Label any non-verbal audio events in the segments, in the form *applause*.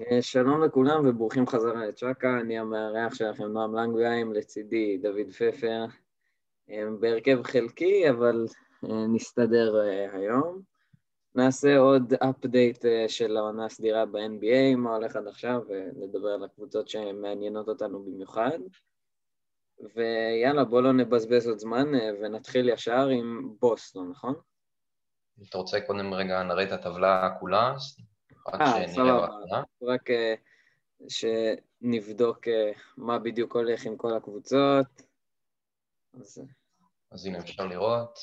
אה, שלום לכולם וברוכים חזרה לצ'אקה, אני המארח שלכם נועם לנגביים, לצידי דוד פפר, אה, בהרכב חלקי אבל אה, נסתדר היום. נעשה עוד אפדייט של העונה הסדירה ב-NBA, מה הולך עד עכשיו, ונדבר על הקבוצות שמעניינות אותנו במיוחד. ויאללה, בואו לא נבזבז עוד זמן ונתחיל ישר עם בוסטון, נכון? אתה רוצה קודם רגע נראה את הטבלה כולה? אה, סבבה. רק אה, שנבדוק אה, מה בדיוק הולך עם כל הקבוצות. אז, אז הנה אפשר לראות.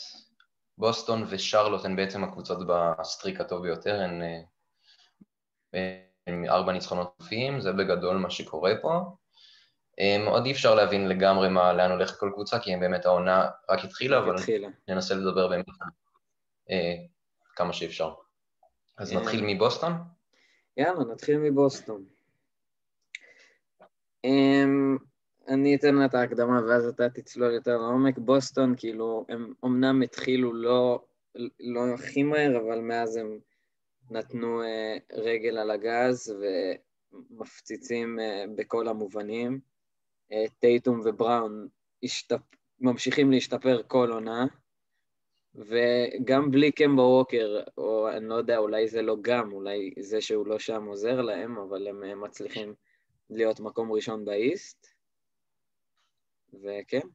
בוסטון ושרלוט הן בעצם הקבוצות ב streak הטוב ביותר, הן עם ארבע ניצחונות טובים, זה בגדול מה שקורה פה. עוד אי אפשר להבין לגמרי מה, לאן הולכת כל קבוצה, כי באמת העונה רק התחילה, אבל התחילה. ננסה לדבר באמת אה, כמה שאפשר. אז נתחיל מבוסטון? יאללה, נתחיל מבוסטון. Um, אני אתן לה את ההקדמה ואז אתה תצלול יותר לעומק. בוסטון, כאילו, הם אמנם התחילו לא, לא הכי מהר, אבל מאז הם נתנו uh, רגל על הגז ומפציצים uh, בכל המובנים. Uh, טייטום ובראון השתפ... ממשיכים להשתפר כל עונה. וגם בלי קמבה ווקר, או אני לא יודע, אולי זה לא גם, אולי זה שהוא לא שם עוזר להם, אבל הם מצליחים להיות מקום ראשון באיסט, וכן.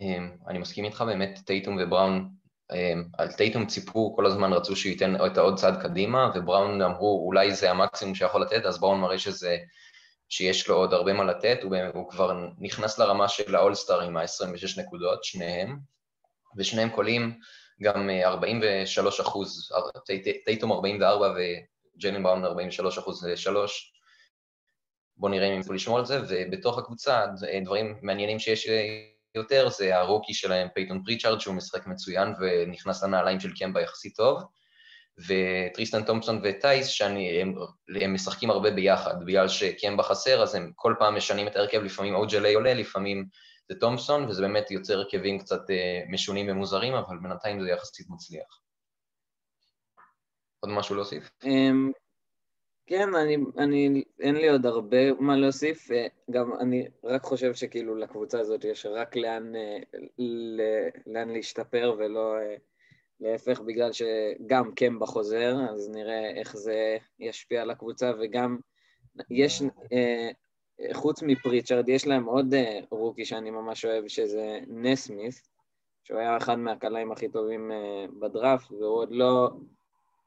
אמ, אני מסכים איתך, באמת טייטום ובראון, אמ, על טייטום ציפו, כל הזמן רצו שהוא ייתן את העוד צעד קדימה, ובראון אמרו, אולי זה המקסימום שיכול לתת, אז בראון מראה שזה, שיש לו עוד הרבה מה לתת, הוא, הוא כבר נכנס לרמה של ה all-star עם ה-26 נקודות, שניהם, ושניהם קולעים גם 43 אה, אחוז, טייטום 44 וג'לן בראון 43 אחוז לשלוש. בואו נראה אם יוכלו לשמור על זה, ובתוך הקבוצה דברים מעניינים שיש אה, יותר זה ה rookie שלהם, פייטון פריצ'ארד, שהוא משחק מצוין ונכנס לנעליים של קמבה יחסית טוב, וטריסטן תומפסון וטייס, שהם הם משחקים הרבה ביחד, בגלל שקמבה חסר, אז הם כל פעם משנים את ההרכב, לפעמים אוג'לי עולה, לפעמים זה תומפסון, וזה באמת יוצר הרכבים קצת אה, משונים ומוזרים, אבל בינתיים זה יחסית מצליח. עוד משהו להוסיף? אמ, כן, אני, אני, אין לי עוד הרבה מה להוסיף, אה, גם אני רק חושב שכאילו לקבוצה הזאת יש רק לאן, אה, לאן להשתפר ולא להפך, בגלל שגם קמבה חוזר, אז נראה איך זה ישפיע על הקבוצה, וגם יש חוץ מפריצ'רד, יש להם עוד אה, רוקי שאני ממש אוהב, שזה נסמית, שהוא היה אחד מהקלעים הכי טובים אה, בדראפט, והוא עוד לא,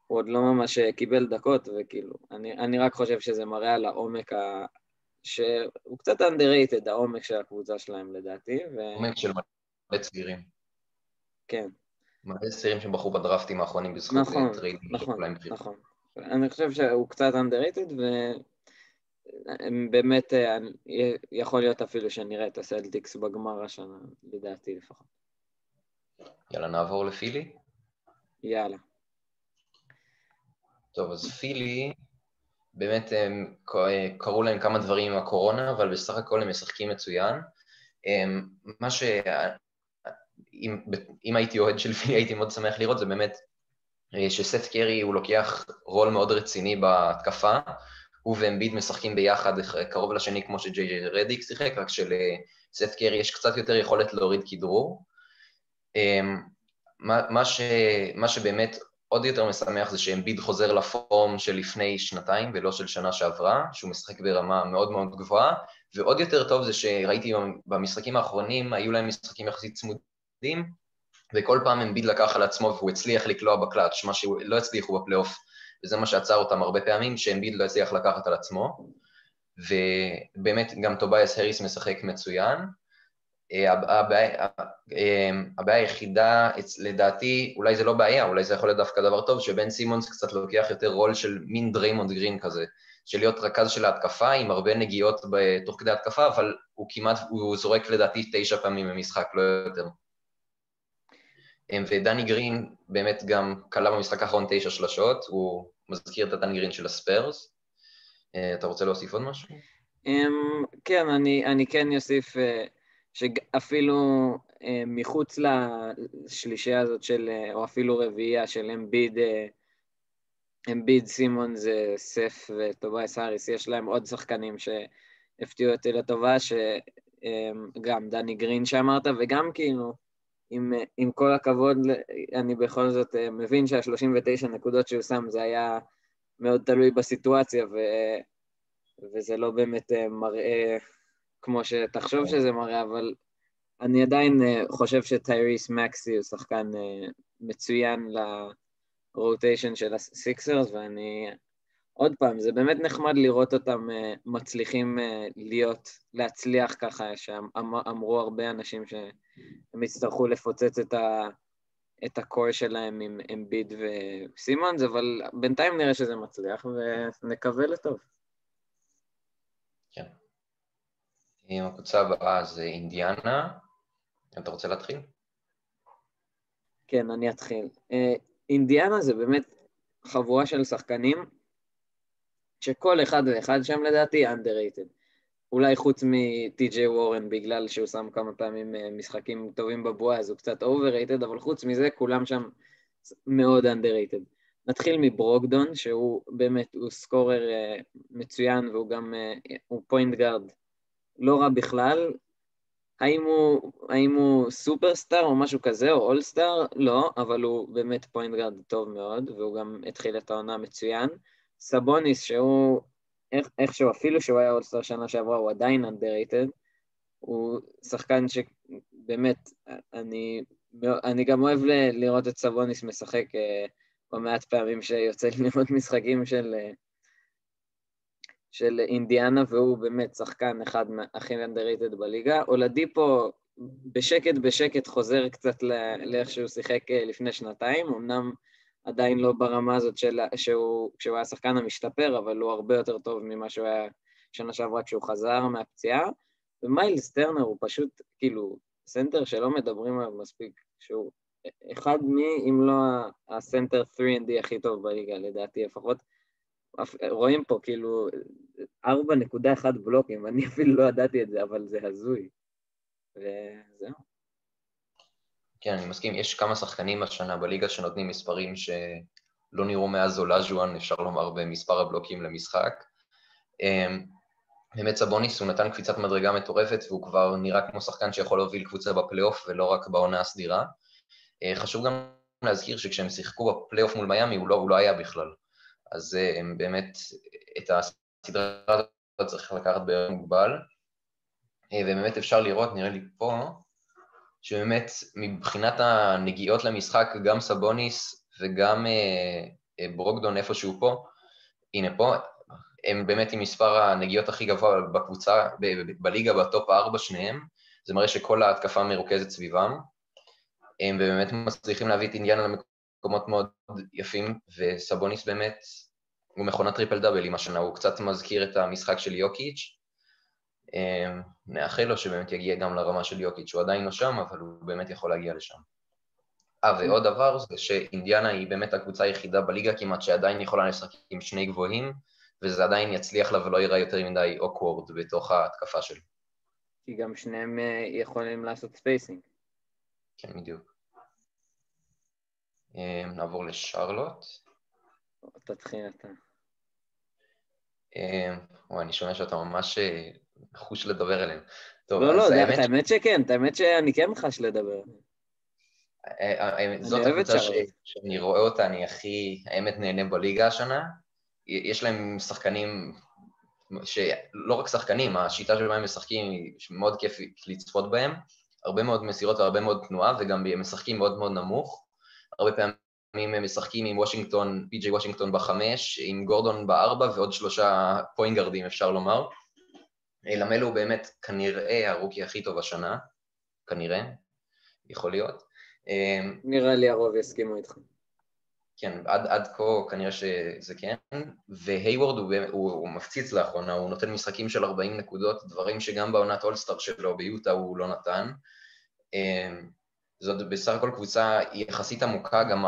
הוא עוד לא ממש אה, קיבל דקות, וכאילו, אני, אני רק חושב שזה מראה על העומק ה... שהוא קצת underrated, העומק של הקבוצה שלהם לדעתי. ו... עומק של מלא צעירים. כן. מלא צעירים שבחרו בדראפטים האחרונים בזכות נכון, טריידים. נכון, נכון. אני חושב שהוא קצת underrated, ו... באמת, אה, יכול להיות אפילו שנראה את הסלטיקס בגמר השנה, לדעתי לפחות. יאללה, נעבור לפילי? יאללה. טוב, אז פילי, באמת הם קרו להם כמה דברים עם הקורונה, אבל בסך הכל הם משחקים מצוין. מה ש... אם, אם הייתי אוהד של פילי הייתי מאוד שמח לראות, זה באמת אה, שסט קרי הוא לוקח רול מאוד רציני בהתקפה, הוא ואמביד משחקים ביחד קרוב לשני כמו שג'יי ג'יי רדיק שיחק, רק שלסט קרי יש קצת יותר יכולת להוריד כדרור. אמ, מה, מה, ש, מה שבאמת עוד יותר משמח זה שאמביד חוזר לפורם של לפני שנתיים ולא של שנה שעברה, שהוא משחק ברמה מאוד מאוד גבוהה, ועוד יותר טוב זה שראיתי במשחקים האחרונים, היו להם משחקים יחסית צמודים, וכל פעם אמביד לקח על עצמו והוא הצליח לקלוע בקלאץ', מה שלא הצליחו בפלייאוף וזה מה שעצר אותם הרבה פעמים, שאמביד לא הצליח לקחת על עצמו, ובאמת גם טובייס הריס משחק מצוין. אה, אה, הבעיה היחידה, לדעתי, אולי זה לא בעיה, אולי זה יכול להיות דווקא דבר טוב, שבן סימונס קצת לוקח יותר רול של מין דריימונד גרין כזה, של להיות רכז של ההתקפה עם הרבה נגיעות תוך כדי התקפה, אבל הוא כמעט, הוא זורק לדעתי תשע פעמים במשחק, לא יותר. אה, ודני גרין באמת גם כלה במשחק האחרון תשע שלשות, הוא מזכיר את הדן גרין של הספיירס. אה, אתה רוצה להוסיף עוד משהו? אמ, כן, אני, אני כן אוסיף אה, שאפילו מחוץ לשלישייה הזאת של, או אפילו רביעייה של אמביד, אמביד, סימון זה סף וטובייס האריס, יש להם עוד שחקנים שהפתיעו אותי לטובה, שגם דני גרין שאמרת, וגם כאילו, עם, עם כל הכבוד, אני בכל זאת אה, מבין שה-39 נקודות שהוא שם זה היה מאוד תלוי בסיטואציה, ו, וזה לא באמת אה, מראה כמו שתחשוב שזה מראה, אבל אני עדיין אה, חושב שטייריס מקסי הוא שחקן מצוין לרוטיישן של הסיקסרס, ואני... עוד פעם, זה באמת נחמד לראות אותם מצליחים להיות, להצליח ככה, שאמרו הרבה אנשים ש... הם יצטרכו לפוצץ את, ה, את הקור שלהם עם אמביד וסימונס, אבל בינתיים נראה שזה מצליח ונקווה לטוב. כן. עם הקבוצה הבאה זה אינדיאנה. אתה רוצה להתחיל? כן, אני אתחיל. אה, אינדיאנה זה באמת חבורה של שחקנים שכל אחד ואחד שם לדעתי underrated. אולי חוץ מטי.ג'יי וורן, בגלל שהוא שם כמה פעמים אה, משחקים טובים בבועה, אז הוא קצת overrated, אבל חוץ מזה, כולם שם מאוד underrated. נתחיל מברוקדון, שהוא באמת, הוא סקורר אה, מצוין, והוא גם, אה, הוא point guard לא רע בכלל. האם הוא, האם הוא superstar או משהו כזה, או all-star? לא, אבל הוא באמת point guard טוב מאוד, והוא גם התחיל את העונה מצוין. סבוניס, שהוא איך, איכשהו, אפילו שהוא היה all-star שנה שעברה, הוא עדיין underrated. הוא שחקן שבאמת, אני, אני גם אוהב ל, לראות את סבוניס משחק במעט פעמים שיוצא לי לראות משחקים של, אה, של אינדיאנה, והוא באמת שחקן אחד הכי underrated בליגה. אולדיפו בשקט בשקט חוזר קצת לאיך שהוא שיחק uh, לפני שנתיים, אמנם עדיין לא ברמה הזאת של, שהוא, כשהוא היה שחקן המשתפר, אבל הוא הרבה יותר טוב ממה שהוא היה שנה שעברה כשהוא חזר מהפציעה. ומיילס טרנר הוא פשוט, כאילו, סנטר שלא מדברים עליו מספיק, שהוא אחד מי, אם לא הסנטר 3 and D הכי טוב בליגה, לדעתי לפחות. רואים פה כאילו 4.1 בלוקים, אני אפילו לא ידעתי את זה, אבל זה הזוי. וזהו. כן, אני מסכים, יש כמה שחקנים השנה בליגה שנותנים מספרים שלא נראו מאז אולאז'ואן, אפשר לומר, במספר הבלוקים למשחק. אמ, באמת סבוניס הוא נתן קפיצת מדרגה מטורפת והוא כבר נראה כמו שחקן שיכול להוביל קבוצה בפלייאוף ולא רק בעונה הסדירה. אה, חשוב גם להזכיר שכשהם שיחקו בפלייאוף מול מיאמי הוא לא, הוא לא היה בכלל. אז אה, הם באמת, את הסדרה הזאת צריך לקחת בערך מוגבל. אה, ובאמת אפשר לראות, נראה לי פה, שבאמת מבחינת הנגיעות למשחק, גם סבוניס וגם אה, אה, ברוקדון איפשהו פה, הנה פה, הם באמת עם מספר הנגיעות הכי גבוה בקבוצה, בליגה בטופ הארבע שניהם, זה מראה שכל ההתקפה מרוכזת סביבם, הם באמת מצליחים להביא את אינדיאנה למקומות מאוד יפים, וסבוניס באמת, הוא מכונת טריפל דאבלים השנה, הוא קצת מזכיר את המשחק של יוקיץ', נאחל לו שבאמת יגיע גם לרמה של יוקיץ', שהוא עדיין לא שם, אבל הוא באמת יכול להגיע לשם. אה, ועוד דבר זה שאינדיאנה היא באמת הקבוצה היחידה בליגה כמעט שעדיין יכולה לשחק עם שני גבוהים, וזה עדיין יצליח לה ולא ייראה יותר מדי awkward בתוך ההתקפה שלו. כי גם שניהם אה, יכולים לעשות spacing. כן, בדיוק. אמ, נעבור לשרלוט. תתחיל אתה. אמ, וואי, אני שומע שאתה ממש אה, חש לדבר אליהם. טוב, לא, לא, האמת... האמת שכן, האמת שאני כן חש לדבר. אה, אה, זאת הקבוצה שאני רואה אותה, אני הכי, האמת, נהנה בליגה השנה. יש להם שחקנים, שלא רק שחקנים, השיטה שבה הם משחקים היא מאוד כיף לצפות בהם. הרבה מאוד מסירות והרבה מאוד תנועה, וגם הם משחקים מאוד מאוד נמוך. הרבה פעמים הם משחקים עם וושינגטון, פי.ג'יי וושינגטון בחמש, עם גורדון בארבע ועוד שלושה פוינגרדים, אפשר לומר. למלו הוא באמת כנראה הרוקי הכי טוב השנה, כנראה, יכול להיות. אמ, נראה לי הרוב יסכימו איתך. כן, עד, עד כה כנראה שזה כן, והיוורד הוא, הוא, הוא מפציץ לאחרונה, הוא נותן משחקים של 40 נקודות, דברים שגם בעונת אולסטאר שלו ביוטה הוא לא נתן. אמ, זאת בסך הכל קבוצה יחסית עמוקה, גם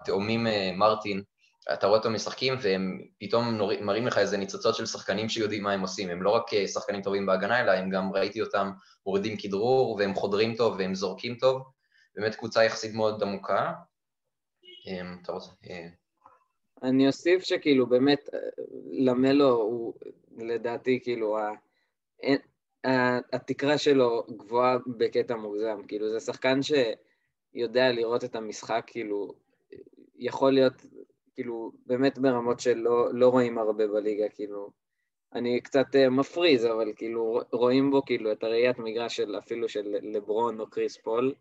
התאומים אה, מרטין אתה רואה אותם משחקים והם פתאום מראים לך איזה ניצוצות של שחקנים שיודעים מה הם עושים, הם לא רק אה, שחקנים טובים בהגנה, אלא הם גם ראיתי אותם מורידים כדרור והם חודרים טוב והם זורקים טוב, באמת קבוצה יחסית מאוד עמוקה. אמ, אתה רוצה... אה, אני אוסיף שכאילו באמת למלו הוא לדעתי כאילו התקרה שלו גבוהה בקטע מוגזם, כאילו זה שחקן שיודע לראות את המשחק, כאילו יכול להיות כאילו באמת ברמות שלא לא רואים הרבה בליגה, כאילו אני קצת אה, מפריז, אבל כאילו רואים בו כאילו את הראיית מגרש של אפילו של לברון או קריס פול,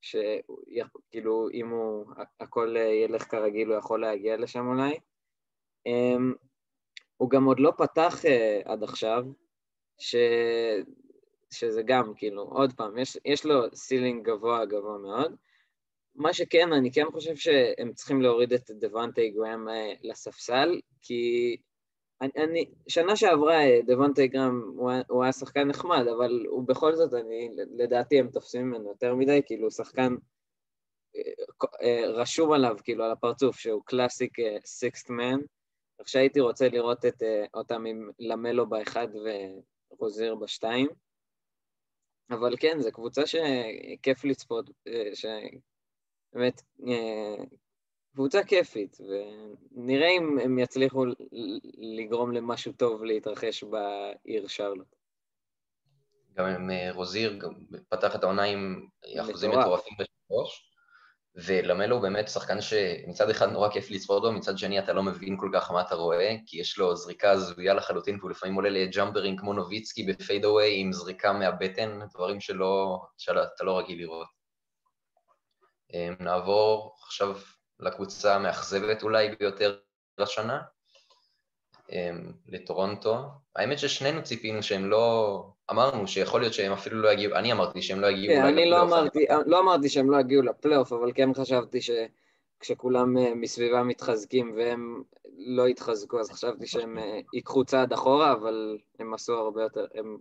שכאילו אם הוא, הכל ילך כרגיל הוא יכול להגיע לשם אולי. אמ, הוא גם עוד לא פתח uh, עד עכשיו, ש... שזה גם, כאילו, עוד פעם, יש, יש לו ceiling גבוה גבוה מאוד. מה שכן, אני כן חושב שהם צריכים להוריד את דוונטי גראם uh, לספסל, כי אני, אני, שנה שעברה דוונטי גראם הוא, הוא היה שחקן נחמד, אבל הוא בכל זאת, אני, לדעתי הם תופסים ממנו יותר מדי, כאילו, הוא שחקן uh, רשום עליו, כאילו, על הפרצוף, שהוא קלאסיק סיקסט מן, כך שהייתי רוצה לראות את, אותם עם למלו באחד ורוזיר בשתיים. אבל כן, זו קבוצה שכיף לצפות, אה, שבאמת, uh, קבוצה כיפית, ונראה אם הם יצליחו לגרום למשהו טוב להתרחש בעיר שרלוט. גם עם רוזיר, גם פתח את העונה עם אחוזים מטורפים בשלוש. ולמלו הוא באמת שחקן שמצד אחד נורא כיף לצפות בו, מצד שני אתה לא מבין כל כך מה אתה רואה, כי יש לו זריקה הזויה לחלוטין, והוא לפעמים עולה לג'אמפרים כמו נוביצקי בפייד אווי עם זריקה מהבטן, דברים שלא, שאתה לא רגיל לראות. אמ, נעבור עכשיו לקבוצה המאכזבת אולי ביותר השנה, אמ, לטורונטו. האמת ששנינו ציפינו שהם לא... אמרנו שיכול להיות שהם אפילו לא יגיעו, אני אמרתי שהם לא יגיעו כן, אני לא אמרתי, לא אמרתי שהם לא יגיעו לפלייאוף, אבל כן חשבתי שכשכולם אה, מסביבם מתחזקים והם לא יתחזקו, אז חשבתי שהם אה, ייקחו צעד אחורה, אבל הם עשו הרבה יותר... הם...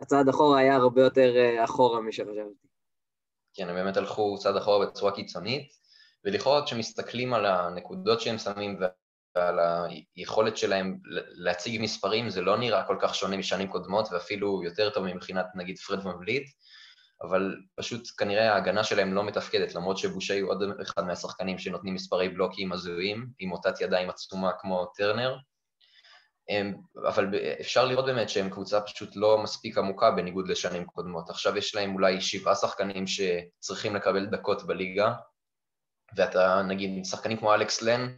הצעד אחורה היה הרבה יותר אה, אחורה משחשבתי. כן, הם באמת הלכו צעד אחורה בצורה קיצונית, ולכאורה כשמסתכלים על הנקודות שהם שמים ועל היכולת שלהם להציג מספרים, זה לא נראה כל כך שונה משנים קודמות, ואפילו יותר טוב מבחינת נגיד פרד מבליט, אבל פשוט כנראה ההגנה שלהם לא מתפקדת, למרות שבושי הוא עוד אחד מהשחקנים שנותנים מספרי בלוקים הזויים, עם מוטת ידיים עצומה כמו טרנר, אבל אפשר לראות באמת שהם קבוצה פשוט לא מספיק עמוקה בניגוד לשנים קודמות. עכשיו יש להם אולי שבעה שחקנים שצריכים לקבל דקות בליגה, ואתה, נגיד, שחקנים כמו אלכס לן,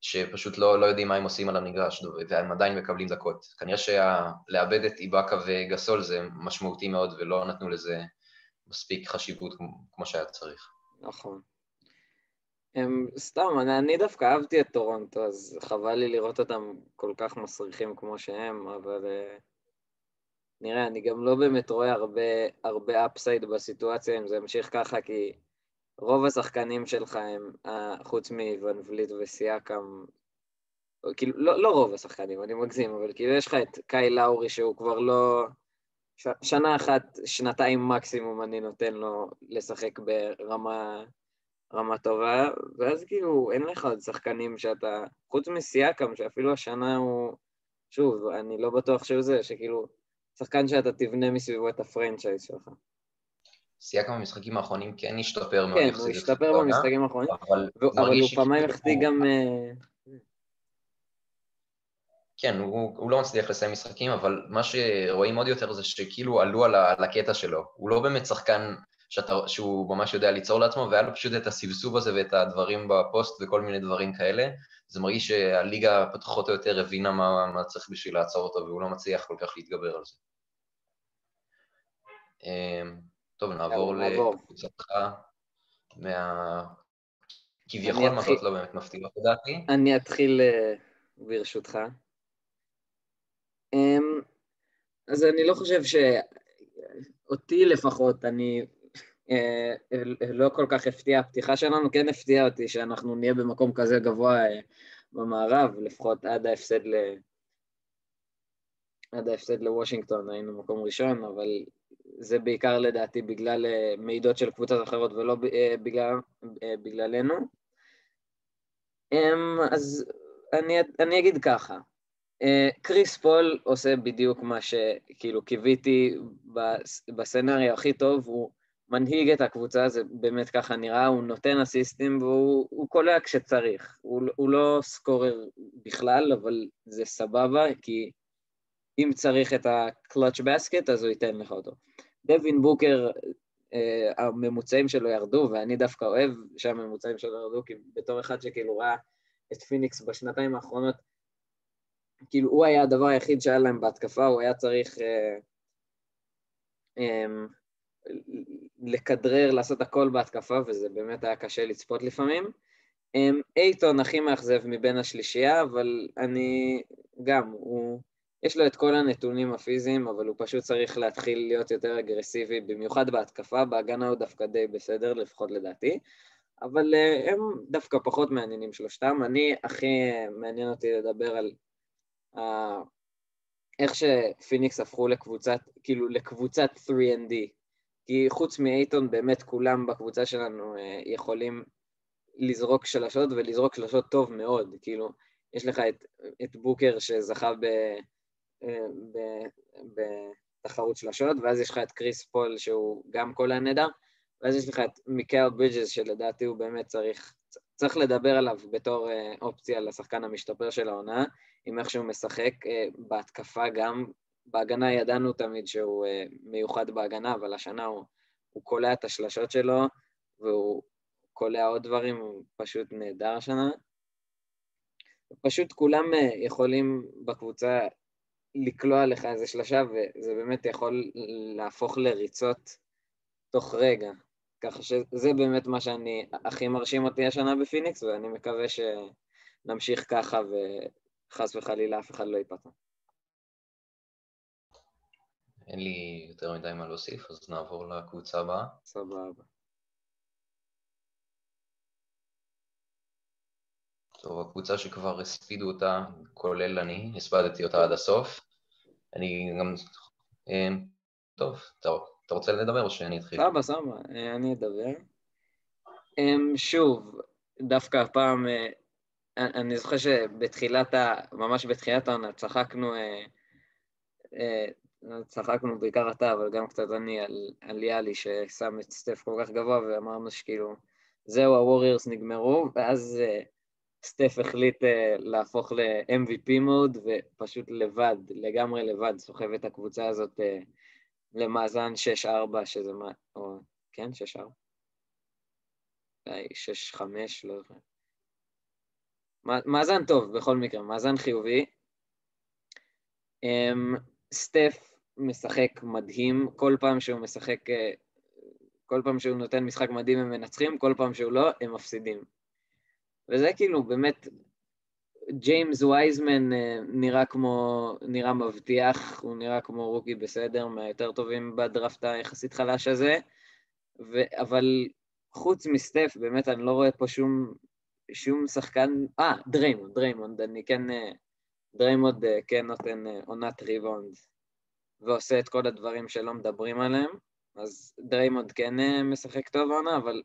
שפשוט לא, לא יודעים מה הם עושים על המגרש, והם עדיין מקבלים דקות. כנראה שלאבד את איבאקה וגסול זה משמעותי מאוד, ולא נתנו לזה מספיק חשיבות כמו שהיה צריך. נכון. הם, סתם, אני, אני דווקא אהבתי את טורונטו, אז חבל לי לראות אותם כל כך מסריחים כמו שהם, אבל uh, נראה, אני גם לא באמת רואה הרבה, הרבה אפסייד בסיטואציה אם זה ימשיך ככה, כי רוב השחקנים שלך הם, אה, חוץ מוון וליט וסיאקם, כאילו, לא, לא רוב השחקנים, אני מגזים, אבל כאילו יש לך את קאי לאורי שהוא כבר לא... ש, שנה אחת, שנתיים מקסימום אני נותן לו לשחק ברמה רמה טובה, ואז כאילו אין לך עוד שחקנים שאתה, חוץ מסיאקם, שאפילו השנה הוא, שוב, אני לא בטוח שהוא זה, שכאילו, שחקן שאתה תבנה מסביבו את הפרנצ'ייז שלך. סייקם במשחקים האחרונים כן השתפר מאוד. כן, הוא השתפר במשחקים האחרונים, אבל, אבל הוא פעמיים החטיא גם... אה, כן, הוא, הוא לא מצליח לסיים משחקים, אבל מה שרואים עוד יותר זה שכאילו עלו על, על הקטע שלו. הוא לא באמת שחקן שאתה, שהוא ממש יודע ליצור לעצמו, והיה לו פשוט את הסבסוב הזה ואת הדברים בפוסט וכל מיני דברים כאלה. זה מרגיש שהליגה פחות או יותר הבינה מה, מה צריך בשביל לעצור אותו, והוא לא מצליח כל כך להתגבר על זה. אמ, טוב, נעבור לקבוצתך מה... כביכול מטות לא באמת מפתיעות לדעתי. אני אתחיל אה, ברשותך. אמ, אז אני לא חושב ש... אותי לפחות, אני לא כל כך הפתיע, הפתיחה שלנו כן הפתיעה אותי שאנחנו נהיה במקום כזה גבוה אה, במערב, לפחות עד ההפסד ל... עד ההפסד לוושינגטון היינו מקום ראשון, אבל זה בעיקר לדעתי בגלל אה, מעידות של קבוצות אחרות ולא אה, בגלל, אה, בגללנו. אמ, אז אני, אני אגיד ככה, קריס פול עושה בדיוק מה שכאילו קיוויתי בסצנריו הכי טוב, הוא מנהיג את הקבוצה, זה באמת ככה נראה, הוא נותן אסיסטים והוא קולע כשצריך. הוא, הוא לא סקורר בכלל, אבל זה סבבה, כי אם צריך את ה-clutch basket, אז הוא ייתן לך אותו. דווין בוקר, אה, הממוצעים שלו ירדו, ואני דווקא אוהב שהממוצעים שלו ירדו, כי בתור אחד שכאילו ראה את פיניקס בשנתיים האחרונות, כאילו הוא היה הדבר היחיד שהיה להם בהתקפה, הוא היה צריך אה, אה, לכדרר, לעשות הכל בהתקפה, וזה באמת היה קשה לצפות לפעמים. אה, אייטון הכי מאכזב מבין השלישייה, אבל אני גם, הוא... יש לו את כל הנתונים הפיזיים, אבל הוא פשוט צריך להתחיל להיות יותר אגרסיבי, במיוחד בהתקפה, בהגנה הוא דווקא די בסדר, לפחות לדעתי, אבל uh, הם דווקא פחות מעניינים שלושתם. אני, הכי מעניין אותי לדבר על uh, איך שפיניקס הפכו לקבוצת, כאילו לקבוצת 3ND, כי חוץ מאייטון באמת כולם בקבוצה שלנו uh, יכולים לזרוק שלשות ולזרוק שלשות טוב מאוד, כאילו יש לך את, את בוקר שזכה ב... בתחרות שלשות, ואז יש לך את קריס פול שהוא גם קולע נהדר, ואז יש לך את מיקל ברידג'ס שלדעתי הוא באמת צריך, צריך לדבר עליו בתור אה, אופציה לשחקן המשתפר של העונה, עם איך שהוא משחק אה, בהתקפה גם, בהגנה ידענו תמיד שהוא אה, מיוחד בהגנה, אבל השנה הוא, הוא קולע את השלשות שלו, והוא קולע עוד דברים, הוא פשוט נהדר השנה. פשוט כולם יכולים בקבוצה לקלוע לך איזה שלושה, וזה באמת יכול להפוך לריצות תוך רגע. ככה שזה באמת מה שאני, הכי מרשים אותי השנה בפיניקס, ואני מקווה שנמשיך ככה וחס וחלילה אף אחד לא ייפתח. אין לי יותר מדי מה להוסיף, אז נעבור לקבוצה הבאה. סבבה. טוב, הקבוצה שכבר הספידו אותה, כולל אני, הספדתי אותה עד הסוף. אני גם... אה, טוב, אתה רוצה לדבר או שאני אתחיל? סבבה, סבבה, אה, אני אדבר. אה, שוב, דווקא הפעם, אני זוכר שבתחילת ה... ממש בתחילת העונה צחקנו, צחקנו בעיקר אתה, אבל גם קצת אני, על, על יאלי ששם את סטף כל כך גבוה, ואמרנו שכאילו, זהו, הווריורס נגמרו, ואז סטף החליט uh, להפוך ל-MVP מוד, ופשוט לבד, לגמרי לבד, סוחב את הקבוצה הזאת uh, למאזן 6-4, שזה מה... או... כן, 6-4? אולי 6-5, לא זוכר. מאזן טוב, בכל מקרה, מאזן חיובי. Um, סטף משחק מדהים, כל פעם שהוא משחק, uh, כל פעם שהוא נותן משחק מדהים הם מנצחים, כל פעם שהוא לא, הם מפסידים. וזה כאילו באמת, ג'יימס וייזמן אה, נראה כמו, נראה מבטיח, הוא נראה כמו rookie בסדר, מהיותר טובים בדראפט היחסית חלש הזה, ו, אבל חוץ מסטף, באמת אני לא רואה פה שום, שום שחקן, אה, דריימונד, דריימונד, אני כן, אה, דריימונד אה, כן נותן עונת ריבונד, ועושה את כל הדברים שלא מדברים עליהם, אז דריימונד כן משחק טוב העונה, אבל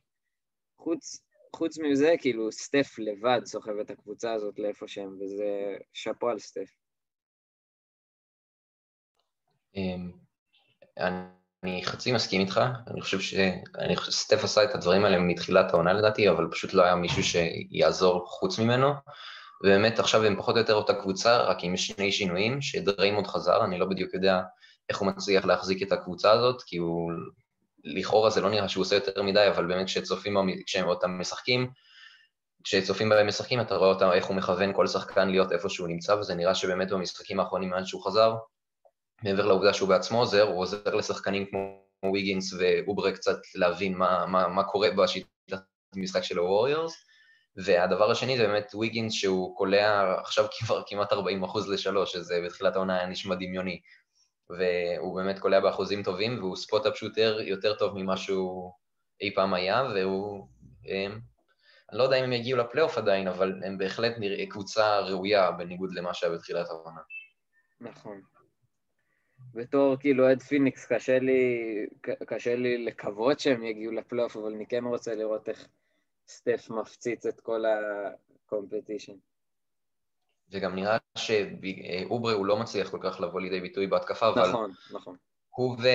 חוץ, חוץ מזה, כאילו, סטף לבד סוחב את הקבוצה הזאת לאיפה שהם, וזה שאפו על סטף. אמ, אני חצי מסכים איתך, אני חושב שסטף עשה את הדברים האלה מתחילת העונה לדעתי, אבל פשוט לא היה מישהו שיעזור חוץ ממנו, ובאמת עכשיו הם פחות או יותר אותה קבוצה, רק עם שני שינויים, שדריימונד חזר, אני לא בדיוק יודע איך הוא מצליח להחזיק את הקבוצה הזאת, כי הוא לכאורה זה לא נראה שהוא עושה יותר מדי, אבל באמת כשצופים, כשהם אותם משחקים, כשצופים בהם משחקים, אתה רואה אותם, איך הוא מכוון כל שחקן להיות איפה שהוא נמצא, וזה נראה שבאמת במשחקים האחרונים מאז שהוא חזר, מעבר לעובדה שהוא בעצמו עוזר, הוא עוזר לשחקנים כמו ויגינס ואוברה קצת להבין מה, מה, מה קורה בשיטת המשחק של הווריורס, והדבר השני זה באמת ויגינס שהוא קולע עכשיו כבר כמעט 40% לשלוש, שזה בתחילת העונה היה נשמע דמיוני. והוא באמת קולע באחוזים טובים, והוא spot-up shooter יותר טוב ממה שהוא אי פעם היה, והוא... הם, אני לא יודע אם הם יגיעו לפלייאוף עדיין, אבל הם בהחלט נראה קבוצה ראויה בניגוד למה שהיה בתחילת העונה. נכון. בתור כאילו אוהד פיניקס קשה לי, קשה לי לקוות שהם יגיעו לפלייאוף, אבל אני כן רוצה לראות איך סטף מפציץ את כל ה competition. וגם נראה שאוברה הוא לא מצליח כל כך לבוא לידי ביטוי בהתקפה, אבל... נכון, נכון. הוא, ו,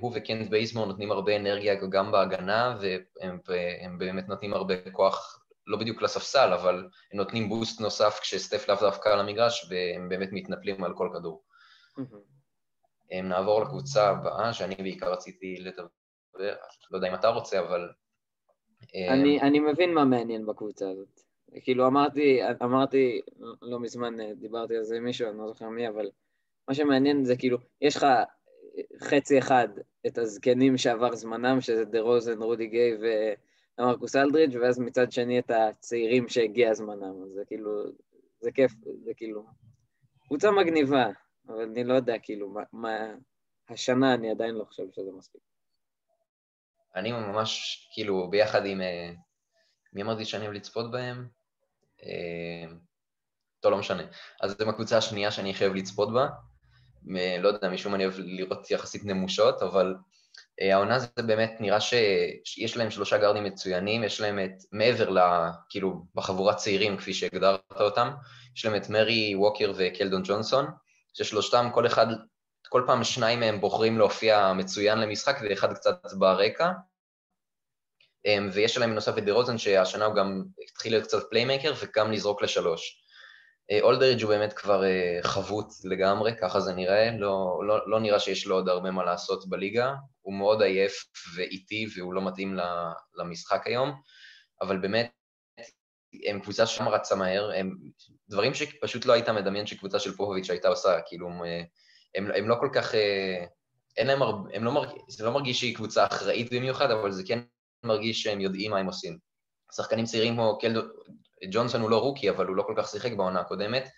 הוא וקנט בייסמור נותנים הרבה אנרגיה גם בהגנה, והם והם באמת נותנים הרבה כוח, לא בדיוק לספסל, אבל הם נותנים בוסט נוסף כשסטף לאו דווקא על המגרש, והם באמת מתנפלים על כל כדור. Mm-hmm. נעבור לקבוצה הבאה, שאני בעיקר רציתי לדבר, לא יודע אם אתה רוצה, אבל... אני, אני מבין מה מעניין בקבוצה הזאת. כאילו אמרתי, אמרתי, לא מזמן דיברתי על זה עם מישהו, אני לא זוכר מי, אבל מה שמעניין זה כאילו, יש לך חצי אחד את הזקנים שעבר זמנם, שזה דה רוזן, רודי גיי ומרקוס אלדריץ', ואז מצד שני את הצעירים שהגיע זמנם, אז זה כאילו, זה כיף, זה כאילו, קבוצה מגניבה, אבל אני לא יודע כאילו מה, מה השנה אני עדיין לא חושב שזה מספיק. אני ממש, כאילו, ביחד עם... אה, מי אמרתי שאני אוהב לצפות בהם? אה, טוב, לא משנה. אז זו הקבוצה השנייה שאני חייב לצפות בה. לא יודע, משום אני אוהב לראות יחסית נמושות, אבל אה, העונה זה באמת נראה שיש להם שלושה גארדים מצוינים, יש להם את, מעבר ל... כאילו, בחבורת צעירים, כפי שהגדרת אותם, יש להם את מרי ווקר וקלדון ג'ונסון, ששלושתם, כל אחד, כל פעם שניים מהם בוחרים להופיע מצוין למשחק ואחד קצת ברקע. אה, ויש להם בנוסף את דה רוזן, שהשנה הוא גם התחיל להיות קצת playmaker וגם לזרוק לשלוש. אולדרידג' הוא באמת כבר אה, חבוט לגמרי, ככה זה נראה, לא, לא, לא נראה שיש לו עוד הרבה מה לעשות בליגה, הוא מאוד עייף ואיטי והוא לא מתאים למשחק היום, אבל באמת, הם קבוצה שם רצה מהר, הם דברים שפשוט לא היית מדמיין שקבוצה של פוהוביץ' הייתה עושה, כאילו, הם, הם לא כל כך, אה, אין להם הרבה, הם לא מרגיש, זה לא מרגיש שהיא קבוצה אחראית במיוחד, אבל זה כן מרגיש שהם יודעים מה הם עושים. שחקנים צעירים כמו קלדו, ג'ונסון הוא לא רוקי, אבל הוא לא כל כך שיחק בעונה הקודמת,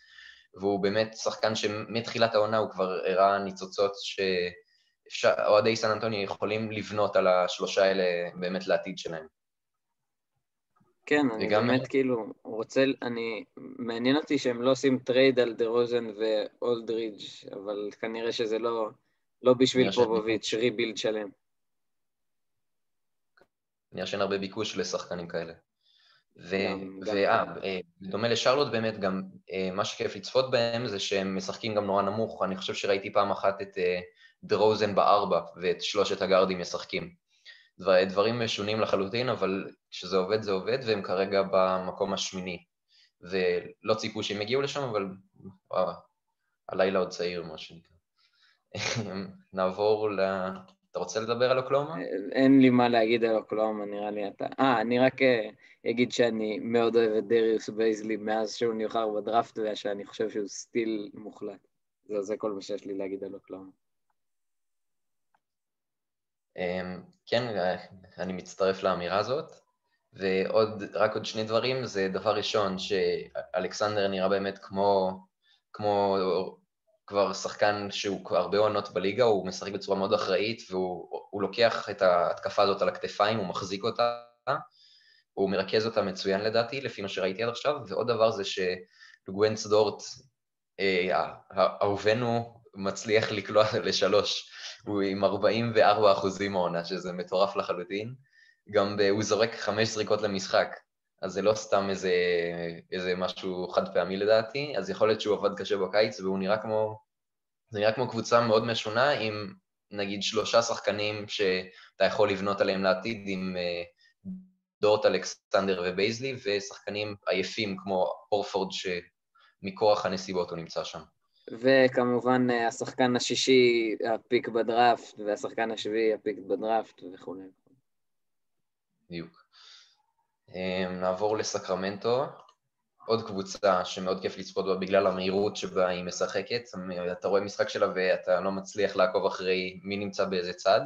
והוא באמת שחקן שמתחילת העונה הוא כבר הראה ניצוצות שאוהדי סן אנטוני יכולים לבנות על השלושה האלה באמת לעתיד שלהם. כן, אני וגם... באמת כאילו רוצה, אני, מעניין אותי שהם לא עושים trade על דה רוזן ואולדרידג', אבל כנראה שזה לא, לא בשביל פופוביץ', rebuild שלם. נראה שאין הרבה ביקוש לשחקנים כאלה. ובדומה אה, לשרלוט באמת, גם אה, מה שכיף לצפות בהם זה שהם משחקים גם נורא נמוך. אני חושב שראיתי פעם אחת את אה, דה רוזן בארבע ואת שלושת הגארדים משחקים. דברים משונים לחלוטין, אבל כשזה עובד זה עובד, והם כרגע במקום השמיני. ולא ציפו שהם יגיעו לשם, אבל וואו, הלילה עוד צעיר, מה שנקרא. *laughs* נעבור ל... אתה רוצה לדבר על אוקלהומה? אין לי מה להגיד על אוקלהומה, נראה לי אתה... אה, אני רק אה, אגיד שאני מאוד אוהב את דריוס בייזלי מאז שהוא נבחר בדראפט, ושאני חושב שהוא steal מוחלט. זה, זה כל מה שיש לי להגיד על אוקלהומה. אמ, כן, אני מצטרף לאמירה הזאת. ועוד, רק עוד שני דברים, זה דבר ראשון, שאלכסנדר נראה באמת כמו, כמו כבר שחקן שהוא כבר הרבה עונות בליגה, הוא משחק בצורה מאוד אחראית, והוא לוקח את ההתקפה הזאת על הכתפיים, הוא מחזיק אותה, הוא מרכז אותה מצוין לדעתי, לפי מה שראיתי עד עכשיו, ועוד דבר זה שלוגוונס דורט, אה, אהובנו, מצליח לקלוע *laughs* לשלוש, הוא עם 44 אחוזים העונה, שזה מטורף לחלוטין. גם הוא זורק חמש זריקות למשחק, אז זה לא סתם איזה, איזה משהו חד פעמי לדעתי, אז יכול להיות שהוא עבד קשה בקיץ והוא נראה כמו, זה נראה כמו קבוצה מאוד משונה עם נגיד שלושה שחקנים שאתה יכול לבנות עליהם לעתיד עם אה, דורט אלכסנדר ובייזלי, ושחקנים עייפים כמו אורפורד שמכורח הנסיבות הוא נמצא שם. וכמובן אה, השחקן השישי, הפיק בדראפט, והשחקן השביעי, הפיק בדראפט וכו'. בדיוק. אמ, נעבור לסקרמנטו, עוד קבוצה שמאוד כיף לצפות בה בגלל המהירות שבה היא משחקת. אתה רואה משחק שלה ואתה לא מצליח לעקוב אחרי מי נמצא באיזה צד.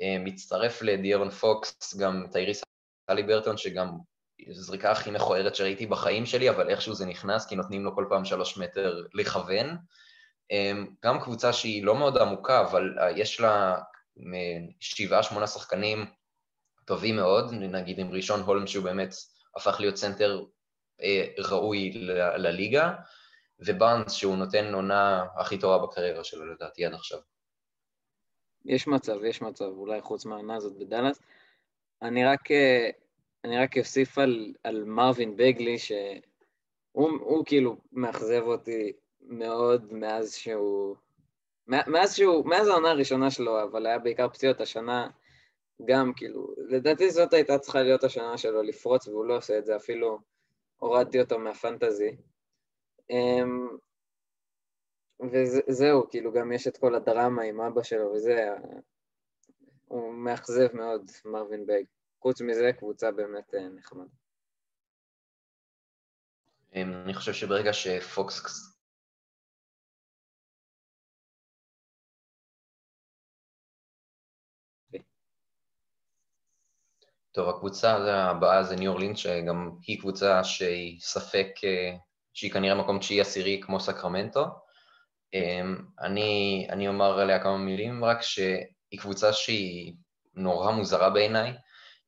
אמ, מצטרף לדיארון פוקס גם טייריס ברטון, שגם זריקה הכי מכוערת שראיתי בחיים שלי, אבל איכשהו זה נכנס, כי נותנים לו כל פעם שלוש מטר לכוון. אמ, גם קבוצה שהיא לא מאוד עמוקה, אבל אה, יש לה שבעה, שמונה שחקנים טובים מאוד, נגיד עם רישון הולמס שהוא באמת הפך להיות סנטר אה, ראוי ל- לליגה, ובאנס שהוא נותן עונה הכי טובה בקריירה שלו לדעתי עד עכשיו. יש מצב, יש מצב, אולי חוץ מהעונה הזאת בדאלאס. אני רק, אה, אני רק אוסיף על, על מרווין בגלי, שהוא הוא כאילו מאכזב אותי מאוד מאז שהוא מאז שהוא, מאז העונה הראשונה שלו, אבל היה בעיקר פציעות השנה, גם כאילו, לדעתי זאת הייתה צריכה להיות השנה שלו לפרוץ, והוא לא עושה את זה, אפילו הורדתי אותו מהפנטזי. אמ, וזהו, כאילו גם יש את כל הדרמה עם אבא שלו וזה, הוא מאכזב מאוד, מרווין בייג. חוץ מזה, קבוצה באמת אה, נחמדה. אמ, אני חושב שברגע שפוקס... טוב, הקבוצה הבאה זה ניו אורלינס, שגם היא קבוצה שהיא ספק, אה, שהיא כנראה מקום תשיעי עשירי כמו סקרמנטו. אמ, אני, אני אומר עליה כמה מילים, רק שהיא קבוצה שהיא נורא מוזרה בעיניי,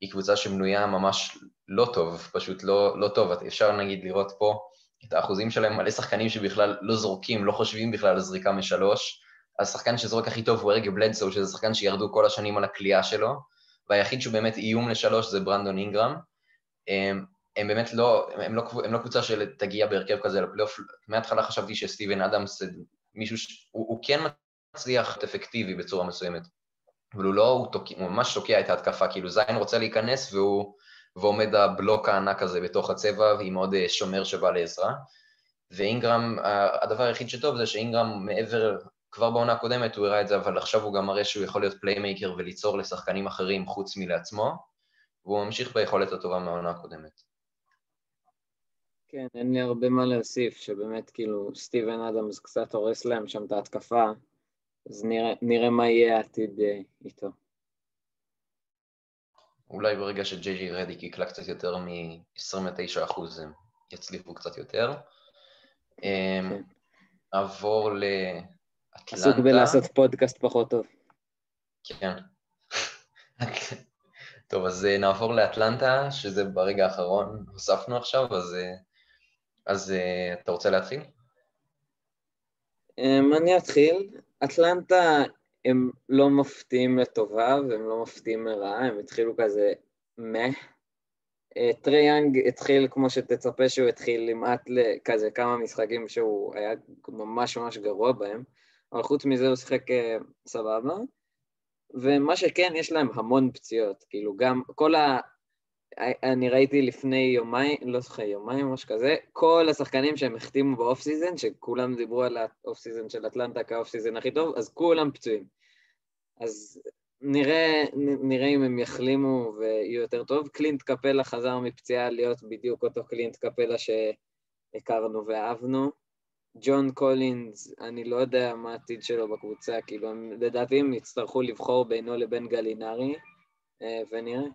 היא קבוצה שבנויה ממש לא טוב, פשוט לא, לא טוב. אפשר נגיד לראות פה את האחוזים שלהם, מלא שחקנים שבכלל לא זורקים, לא חושבים בכלל על זריקה משלוש. השחקן שזורק הכי טוב הוא ארגה בלדסו, שזה שחקן שירדו כל השנים על הכלייה שלו, והיחיד שהוא באמת איום לשלוש זה ברנדון אינגרם. הם, הם באמת לא, הם לא, הם לא קבוצה שתגיע בהרכב כזה לפלייאוף. מההתחלה חשבתי שסטיבן אדמס מישהו, ש... הוא, הוא כן מצליח אפקטיבי בצורה מסוימת. אבל הוא לא, הוא, תוק, הוא ממש תוקע את ההתקפה, כאילו זין רוצה להיכנס והוא, ועומד הבלוק הענק הזה בתוך הצבע, והוא מאוד אה, שומר שבא לעזרה. ואינגרם, הדבר היחיד שטוב זה שאינגרם מעבר, כבר בעונה הקודמת הוא הראה את זה, אבל עכשיו הוא גם מראה שהוא יכול להיות playmaker וליצור לשחקנים אחרים חוץ מלעצמו, והוא ממשיך ביכולת הטובה מהעונה הקודמת. כן, אין לי הרבה מה להוסיף, שבאמת כאילו סטיבן אדמס קצת הורס להם שם את ההתקפה, אז נראה, נראה מה יהיה העתיד אה, איתו. אולי ברגע שג'יי ג'י רדיק יקלע קצת יותר מ-29% הם יצליחו קצת יותר. אמ, כן. נעבור לאטלנטה. עסוק בלעשות פודקאסט פחות טוב. כן. טוב, אז אה, נעבור לאטלנטה, שזה ברגע האחרון הוספנו עכשיו, אז, אה, אז אתה רוצה להתחיל? אמ, אני אתחיל. אטלנטה הם לא מפתיעים לטובה והם לא מפתיעים לרעה, הם התחילו כזה מה. אה, טרי יאנג התחיל כמו שתצפה שהוא התחיל למעט לכזה כמה משחקים שהוא היה ממש ממש גרוע בהם, אבל חוץ מזה הוא שיחק אה, סבבה. ומה שכן, יש להם המון פציעות, כאילו גם כל ה... אני ראיתי לפני יומיים, לא זוכר, יומיים או משהו כזה, כל השחקנים שהם החתימו ב off season, שכולם דיברו על ה off season של אטלנטה כ off season הכי טוב, אז כולם פצועים. אז נראה, נראה אם הם יחלימו ויהיו יותר טוב. קלינט קפלה חזר מפציעה להיות בדיוק אותו קלינט קפלה שהכרנו ואהבנו. ג'ון קולינס, אני לא יודע מה העתיד שלו בקבוצה, כאילו, לדעתי הם יצטרכו לבחור בינו לבין גלינארי, אה, ונראה.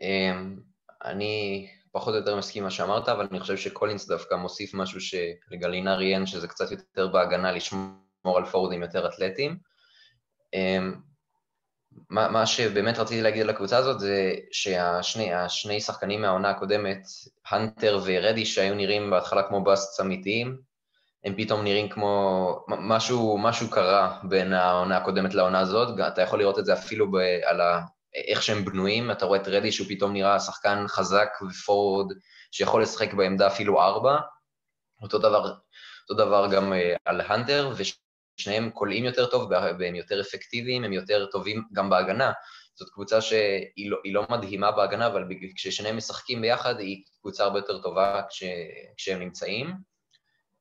אמ, אני פחות או יותר מסכים מה שאמרת, אבל אני חושב שקולינס דווקא מוסיף משהו שלגלינרי אין, שזה קצת יותר בהגנה לשמור על פורדים יותר אתלטיים. מה, מה שבאמת רציתי להגיד על הקבוצה הזאת זה שהשני שחקנים מהעונה הקודמת, הנטר ורדי, שהיו נראים בהתחלה כמו באסטס אמיתיים, הם פתאום נראים כמו... משהו, משהו קרה בין העונה הקודמת לעונה הזאת, אתה יכול לראות את זה אפילו ב, על ה, איך שהם בנויים, אתה רואה את רדי שהוא פתאום נראה שחקן חזק ופורד שיכול לשחק בעמדה אפילו ארבע, אותו דבר, אותו דבר גם uh, על הנטר, ושניהם קולעים יותר טוב והם יותר אפקטיביים, הם יותר טובים גם בהגנה. זאת קבוצה שהיא לא, לא מדהימה בהגנה, אבל כששניהם משחקים ביחד היא קבוצה הרבה יותר טובה כש, כשהם נמצאים.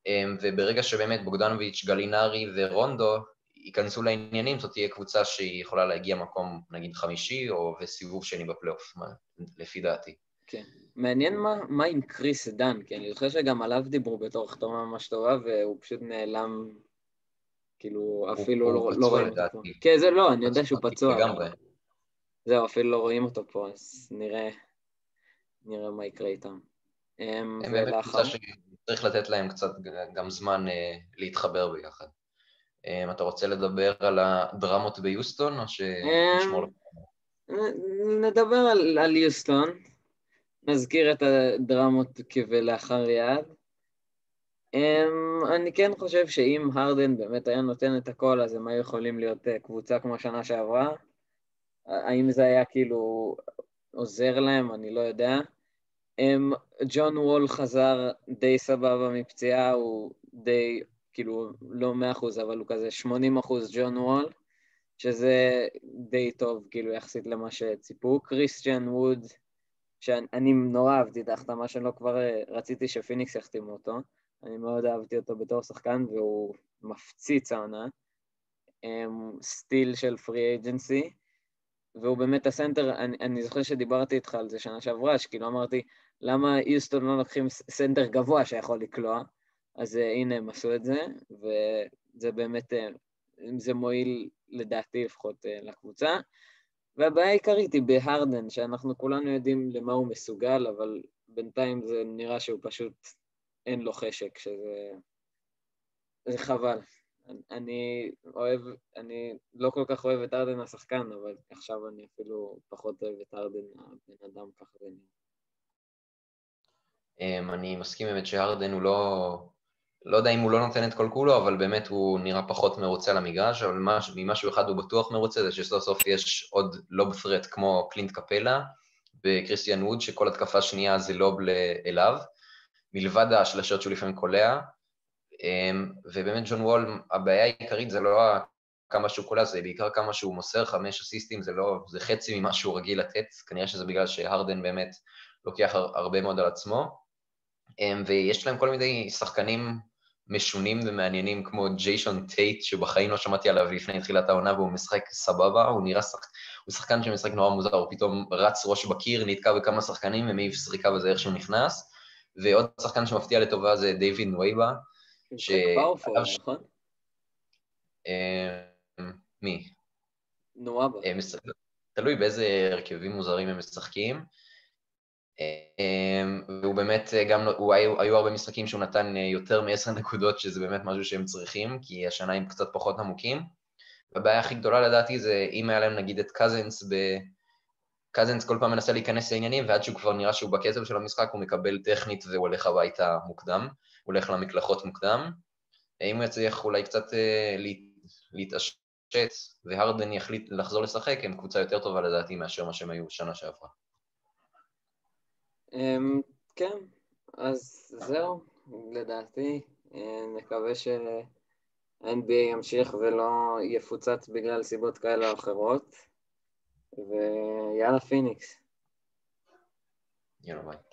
אמ, וברגע שבאמת בוגדנוביץ', גלינרי ורונדו ייכנסו לעניינים, זאת תהיה קבוצה שהיא יכולה להגיע מקום נגיד חמישי או וסיבוב שני בפלייאוף, לפי דעתי. כן. מעניין מה, מה עם קריס דן, כי אני זוכר שגם עליו דיברו בתור החתומה ממש טובה, והוא פשוט נעלם, כאילו, אפילו לא, לא רואים אותו. כן, זה לא, אני יודע שהוא פצוע. זהו, אפילו לא רואים אותו פה, אז נראה, נראה מה יקרה איתם. הם באמת קבוצה שצריך לתת להם קצת גם זמן אה, להתחבר ביחד. Um, אתה רוצה לדבר על הדרמות ביוסטון, או שנשמור um, נדבר על, על יוסטון, נזכיר את הדרמות כבלאחר יד. Um, אני כן חושב שאם הרדן באמת היה נותן את הכל, אז הם היו יכולים להיות uh, קבוצה כמו שנה שעברה. האם זה היה כאילו עוזר להם, אני לא יודע. Um, ג'ון וול חזר די סבבה מפציעה, הוא די כאילו לא מאה אחוז, אבל הוא כזה 80 אחוז ג'ון וול, שזה די טוב, כאילו, יחסית למה שציפו. קריסטיאן ווד, שאני נורא אהבתי את ההחתמה שלו, כבר אה, רציתי שפיניקס יחתימו אותו. אני מאוד אהבתי אותו בתור שחקן, והוא מפציץ העונה. אמ, סטיל של פרי אג'נסי, והוא באמת הסנטר, אני, אני זוכר שדיברתי איתך על זה שנה שעברה, שכאילו אמרתי, למה יוסטון לא לוקחים סנטר גבוה שיכול לקלוע? אז אה, הנה הם עשו את זה, וזה באמת, אה, זה מועיל לדעתי לפחות אה, לקבוצה. והבעיה העיקרית היא בהרדן, שאנחנו כולנו יודעים למה הוא מסוגל, אבל בינתיים זה נראה שהוא פשוט, אין לו חשק, שזה... זה חבל. אני אוהב, אני לא כל כך אוהב את ארדן השחקן, אבל עכשיו אני אפילו פחות אוהב את ארדן הבן אדם, ככה זה. אמ, אני מסכים באמת שארדן הוא לא... לא יודע אם הוא לא נותן את כל כולו, אבל באמת הוא נראה פחות מרוצה למגרש, אבל ממשהו אחד הוא בטוח מרוצה, זה שסוף סוף יש עוד לוב פרט כמו קלינט קפלה וקריסטיאן ווד, שכל התקפה שנייה זה לוב אליו, מלבד השלשות שהוא לפעמים קולע, אמ, ובאמת ג'ון וול, הבעיה העיקרית זה לא כמה שהוא קולע, זה בעיקר כמה שהוא מוסר, חמש אסיסטים, זה לא, זה חצי ממה שהוא רגיל לתת, כנראה שזה בגלל שהרדן באמת לוקח הרבה מאוד על עצמו, אמ, ויש להם כל מיני שחקנים משונים ומעניינים כמו ג'יישון טייט, שבחיים לא שמעתי עליו לפני תחילת העונה והוא משחק סבבה, הוא נראה שחק... הוא שחקן שמשחק נורא מוזר, הוא פתאום רץ ראש בקיר, נתקע בכמה שחקנים ומעיף זריקה וזה איך שהוא נכנס, ועוד שחקן שמפתיע לטובה זה דיוויד נווייבה, ש... באופור, נכון? אמ, מי? נואבה. אה, תלוי באיזה הרכבים מוזרים הם משחקים. אמ, והוא באמת גם, הוא היו, היו הרבה משחקים שהוא נתן אה, יותר מעשר *laughs* נקודות, שזה באמת משהו שהם צריכים, כי השנה הם קצת פחות עמוקים. והבעיה הכי גדולה לדעתי זה אם היה להם נגיד את קזנס ב... קזנס כל פעם מנסה להיכנס לעניינים, ועד שהוא כבר נראה שהוא בקצב של המשחק, הוא מקבל טכנית והוא הולך הביתה מוקדם, הוא הולך למקלחות מוקדם. אם הוא יצליח אולי קצת אה, להתעשת, והרדן יחליט לחזור לשחק, הם קבוצה יותר טובה לדעתי מאשר מה שהם היו שנה שעברה. אמ, כן, אז זהו, לדעתי. אה, נקווה שה-NBA ימשיך ולא יפוצץ בגלל סיבות כאלה או אחרות. ויאללה פיניקס. יאללה ביי.